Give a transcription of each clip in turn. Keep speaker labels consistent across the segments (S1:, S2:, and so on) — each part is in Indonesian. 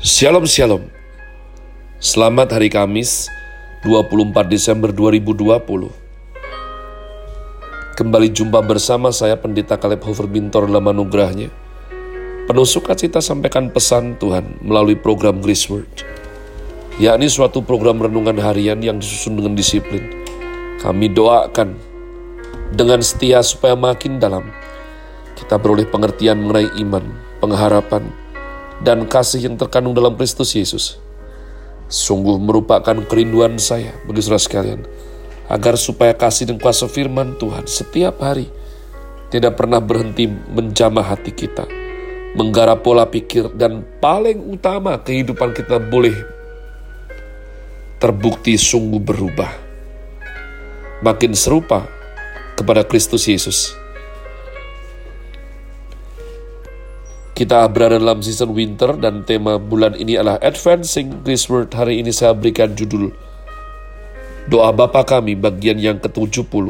S1: Shalom Shalom. Selamat hari Kamis 24 Desember 2020 Kembali jumpa bersama saya Pendeta Kaleb Hofer Bintor dalam anugerahnya. Penuh sukacita sampaikan pesan Tuhan melalui program Grace Word. Yakni suatu program renungan harian yang disusun dengan disiplin. Kami doakan dengan setia supaya makin dalam kita beroleh pengertian mengenai iman, pengharapan, dan kasih yang terkandung dalam Kristus Yesus. Sungguh merupakan kerinduan saya bagi saudara sekalian, agar supaya kasih dan kuasa firman Tuhan setiap hari tidak pernah berhenti menjamah hati kita, menggarap pola pikir, dan paling utama kehidupan kita boleh terbukti sungguh berubah. Makin serupa kepada Kristus Yesus Kita berada dalam season winter dan tema bulan ini adalah Advancing Word. Hari ini saya berikan judul Doa Bapa Kami bagian yang ke-70.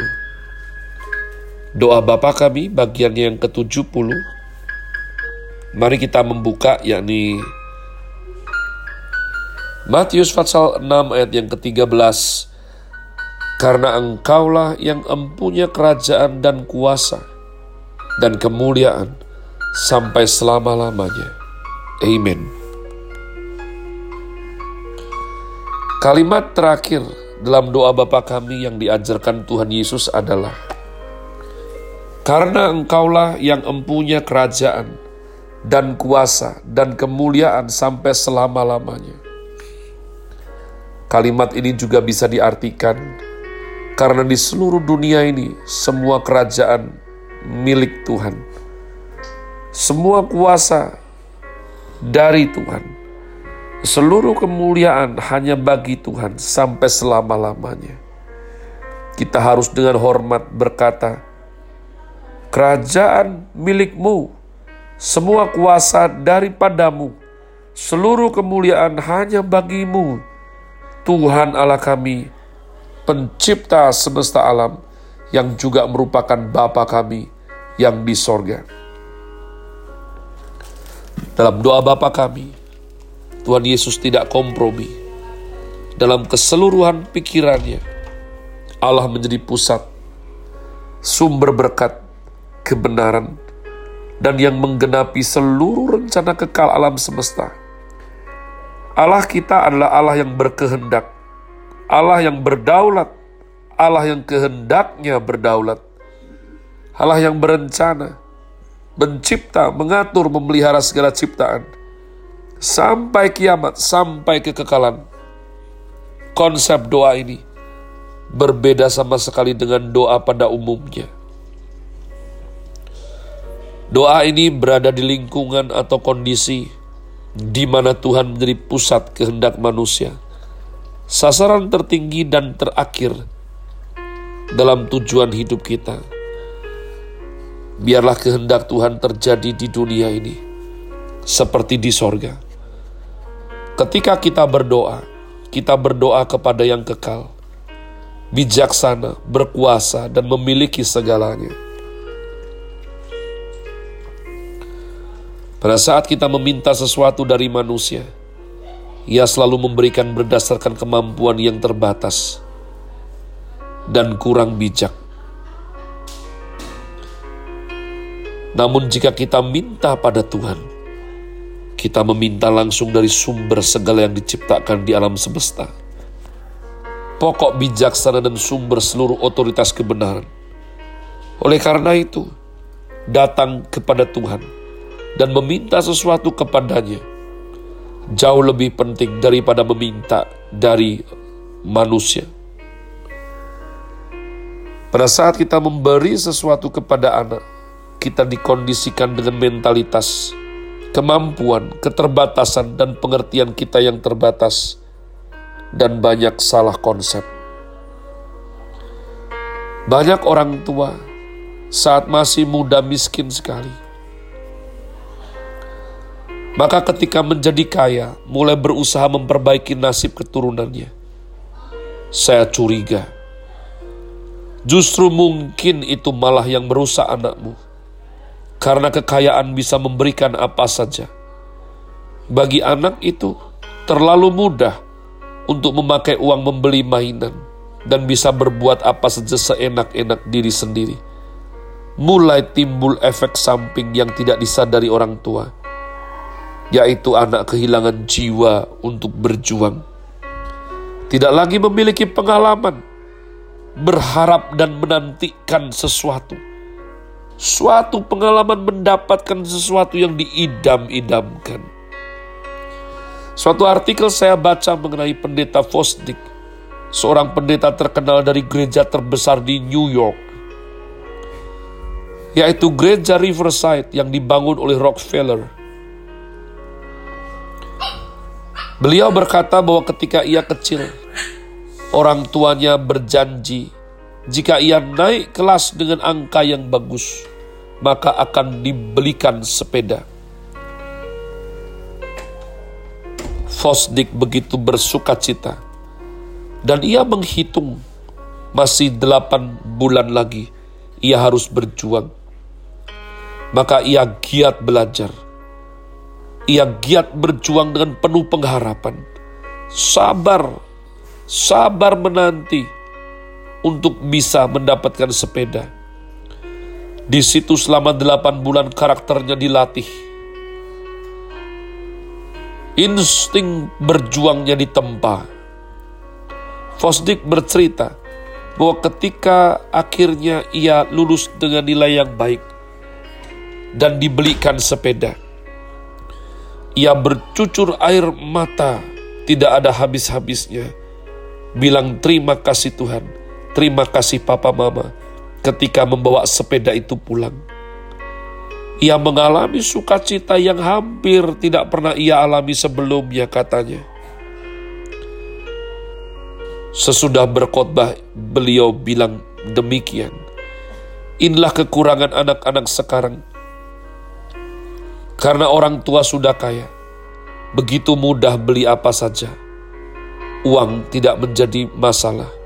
S1: Doa Bapa Kami bagian yang ke-70. Mari kita membuka yakni Matius pasal 6 ayat yang ke-13. Karena engkaulah yang empunya kerajaan dan kuasa dan kemuliaan sampai selama-lamanya. Amin. Kalimat terakhir dalam doa Bapa kami yang diajarkan Tuhan Yesus adalah Karena engkaulah yang empunya kerajaan dan kuasa dan kemuliaan sampai selama-lamanya. Kalimat ini juga bisa diartikan karena di seluruh dunia ini semua kerajaan milik Tuhan semua kuasa dari Tuhan. Seluruh kemuliaan hanya bagi Tuhan sampai selama-lamanya. Kita harus dengan hormat berkata, Kerajaan milikmu, semua kuasa daripadamu, seluruh kemuliaan hanya bagimu, Tuhan Allah kami, pencipta semesta alam, yang juga merupakan Bapa kami yang di sorga. Dalam doa Bapa kami, Tuhan Yesus tidak kompromi. Dalam keseluruhan pikirannya, Allah menjadi pusat, sumber berkat, kebenaran, dan yang menggenapi seluruh rencana kekal alam semesta. Allah kita adalah Allah yang berkehendak, Allah yang berdaulat, Allah yang kehendaknya berdaulat, Allah yang berencana, mencipta, mengatur, memelihara segala ciptaan. Sampai kiamat, sampai kekekalan. Konsep doa ini berbeda sama sekali dengan doa pada umumnya. Doa ini berada di lingkungan atau kondisi di mana Tuhan menjadi pusat kehendak manusia. Sasaran tertinggi dan terakhir dalam tujuan hidup kita biarlah kehendak Tuhan terjadi di dunia ini, seperti di sorga. Ketika kita berdoa, kita berdoa kepada yang kekal, bijaksana, berkuasa, dan memiliki segalanya. Pada saat kita meminta sesuatu dari manusia, ia selalu memberikan berdasarkan kemampuan yang terbatas dan kurang bijak. Namun jika kita minta pada Tuhan, kita meminta langsung dari sumber segala yang diciptakan di alam semesta. Pokok bijaksana dan sumber seluruh otoritas kebenaran. Oleh karena itu, datang kepada Tuhan dan meminta sesuatu kepadanya jauh lebih penting daripada meminta dari manusia. Pada saat kita memberi sesuatu kepada anak, kita dikondisikan dengan mentalitas, kemampuan, keterbatasan, dan pengertian kita yang terbatas, dan banyak salah konsep. Banyak orang tua saat masih muda miskin sekali. Maka ketika menjadi kaya, mulai berusaha memperbaiki nasib keturunannya. Saya curiga, justru mungkin itu malah yang merusak anakmu karena kekayaan bisa memberikan apa saja. Bagi anak itu terlalu mudah untuk memakai uang membeli mainan dan bisa berbuat apa saja seenak-enak diri sendiri. Mulai timbul efek samping yang tidak disadari orang tua, yaitu anak kehilangan jiwa untuk berjuang. Tidak lagi memiliki pengalaman, berharap dan menantikan sesuatu. Suatu pengalaman mendapatkan sesuatu yang diidam-idamkan. Suatu artikel saya baca mengenai pendeta Fosdick, seorang pendeta terkenal dari gereja terbesar di New York, yaitu gereja Riverside yang dibangun oleh Rockefeller. Beliau berkata bahwa ketika ia kecil, orang tuanya berjanji jika ia naik kelas dengan angka yang bagus, maka akan dibelikan sepeda. Fosdik begitu bersuka cita. Dan ia menghitung masih delapan bulan lagi ia harus berjuang. Maka ia giat belajar. Ia giat berjuang dengan penuh pengharapan. Sabar, sabar menanti untuk bisa mendapatkan sepeda. Di situ selama delapan bulan karakternya dilatih insting berjuangnya ditempa. Fosdik bercerita bahwa ketika akhirnya ia lulus dengan nilai yang baik dan dibelikan sepeda, ia bercucur air mata tidak ada habis-habisnya. Bilang terima kasih Tuhan, terima kasih Papa Mama ketika membawa sepeda itu pulang. Ia mengalami sukacita yang hampir tidak pernah ia alami sebelumnya katanya. Sesudah berkhotbah, beliau bilang demikian. Inilah kekurangan anak-anak sekarang. Karena orang tua sudah kaya, begitu mudah beli apa saja. Uang tidak menjadi masalah.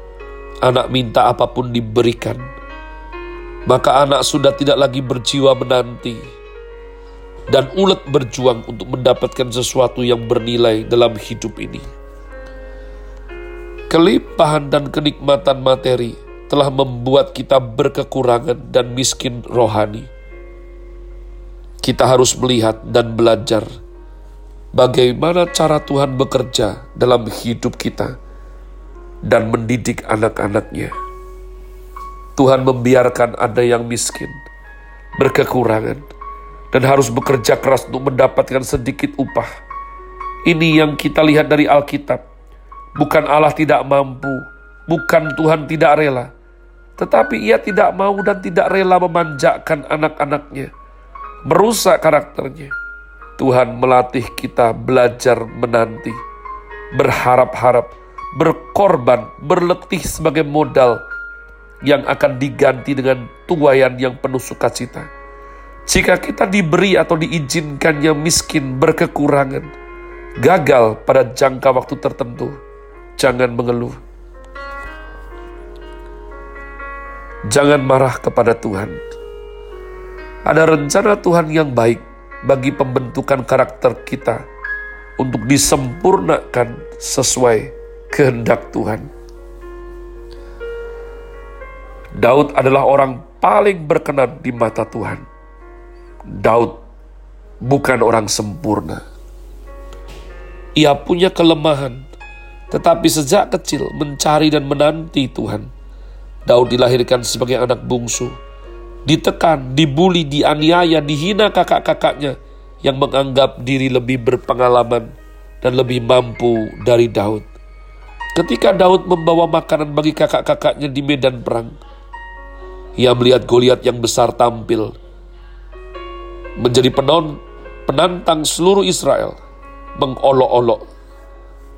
S1: Anak minta apa pun diberikan maka anak sudah tidak lagi berjiwa menanti dan ulet berjuang untuk mendapatkan sesuatu yang bernilai dalam hidup ini. Kelimpahan dan kenikmatan materi telah membuat kita berkekurangan dan miskin rohani. Kita harus melihat dan belajar bagaimana cara Tuhan bekerja dalam hidup kita dan mendidik anak-anaknya. Tuhan membiarkan ada yang miskin, berkekurangan, dan harus bekerja keras untuk mendapatkan sedikit upah. Ini yang kita lihat dari Alkitab. Bukan Allah tidak mampu, bukan Tuhan tidak rela, tetapi Ia tidak mau dan tidak rela memanjakan anak-anaknya, merusak karakternya. Tuhan melatih kita belajar menanti, berharap-harap, berkorban, berletih sebagai modal yang akan diganti dengan tuayan yang penuh sukacita. Jika kita diberi atau diizinkan yang miskin berkekurangan, gagal pada jangka waktu tertentu, jangan mengeluh. Jangan marah kepada Tuhan. Ada rencana Tuhan yang baik bagi pembentukan karakter kita untuk disempurnakan sesuai kehendak Tuhan. Daud adalah orang paling berkenan di mata Tuhan. Daud bukan orang sempurna. Ia punya kelemahan, tetapi sejak kecil mencari dan menanti Tuhan. Daud dilahirkan sebagai anak bungsu, ditekan, dibuli, dianiaya, dihina kakak-kakaknya yang menganggap diri lebih berpengalaman dan lebih mampu dari Daud. Ketika Daud membawa makanan bagi kakak-kakaknya di medan perang, ia melihat Goliat yang besar tampil menjadi penon, penantang seluruh Israel, mengolok-olok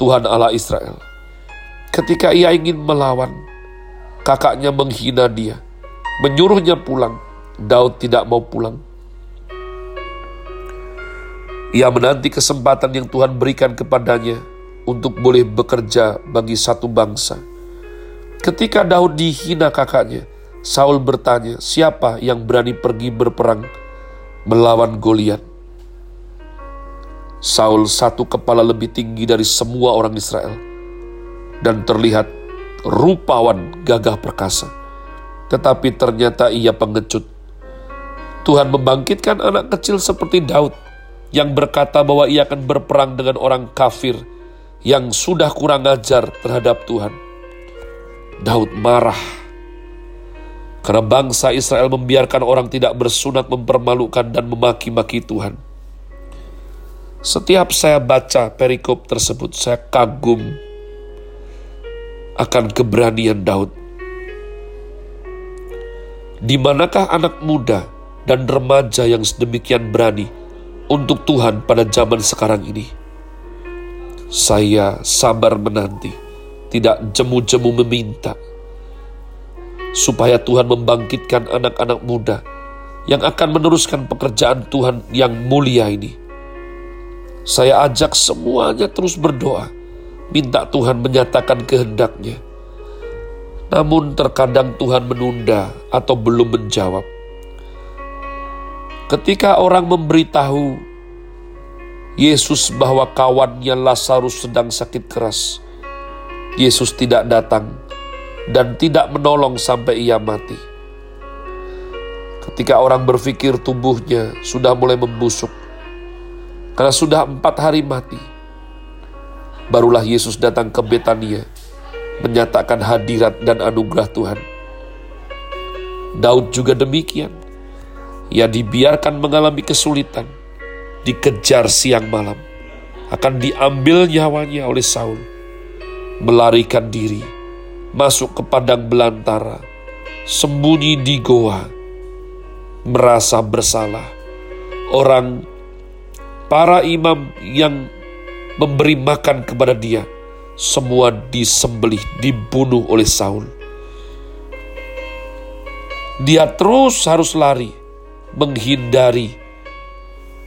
S1: Tuhan Allah Israel. Ketika ia ingin melawan, kakaknya menghina dia, menyuruhnya pulang. Daud tidak mau pulang. Ia menanti kesempatan yang Tuhan berikan kepadanya untuk boleh bekerja bagi satu bangsa. Ketika Daud dihina kakaknya, Saul bertanya, "Siapa yang berani pergi berperang melawan Goliat?" Saul satu kepala lebih tinggi dari semua orang Israel dan terlihat rupawan gagah perkasa. Tetapi ternyata ia pengecut. Tuhan membangkitkan anak kecil seperti Daud yang berkata bahwa ia akan berperang dengan orang kafir yang sudah kurang ajar terhadap Tuhan. Daud marah karena bangsa Israel membiarkan orang tidak bersunat mempermalukan dan memaki-maki Tuhan. Setiap saya baca perikop tersebut, saya kagum akan keberanian Daud. Di manakah anak muda dan remaja yang sedemikian berani untuk Tuhan pada zaman sekarang ini? Saya sabar menanti, tidak jemu-jemu meminta, supaya Tuhan membangkitkan anak-anak muda yang akan meneruskan pekerjaan Tuhan yang mulia ini saya ajak semuanya terus berdoa, minta Tuhan menyatakan kehendaknya. Namun terkadang Tuhan menunda atau belum menjawab. Ketika orang memberitahu Yesus bahwa kawannya Lazarus sedang sakit keras, Yesus tidak datang dan tidak menolong sampai ia mati. Ketika orang berpikir tubuhnya sudah mulai membusuk, karena sudah empat hari mati. Barulah Yesus datang ke Betania, menyatakan hadirat dan anugerah Tuhan. Daud juga demikian. Ia dibiarkan mengalami kesulitan, dikejar siang malam, akan diambil nyawanya oleh Saul, melarikan diri, masuk ke padang belantara, sembunyi di goa, merasa bersalah. Orang para imam yang memberi makan kepada dia, semua disembelih, dibunuh oleh Saul. Dia terus harus lari, menghindari,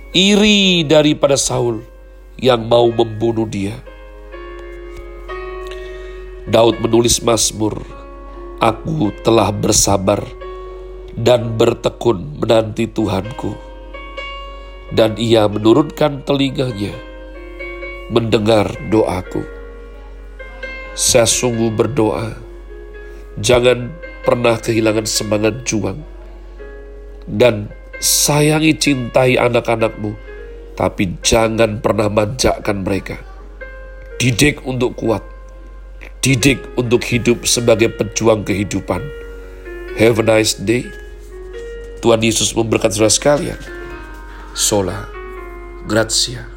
S1: iri daripada Saul yang mau membunuh dia. Daud menulis Mazmur, Aku telah bersabar dan bertekun menanti Tuhanku dan ia menurunkan telinganya mendengar doaku. Saya sungguh berdoa, jangan pernah kehilangan semangat juang dan sayangi cintai anak-anakmu, tapi jangan pernah manjakan mereka. Didik untuk kuat, didik untuk hidup sebagai pejuang kehidupan. Have a nice day. Tuhan Yesus memberkati saudara sekalian. Sola Grazia.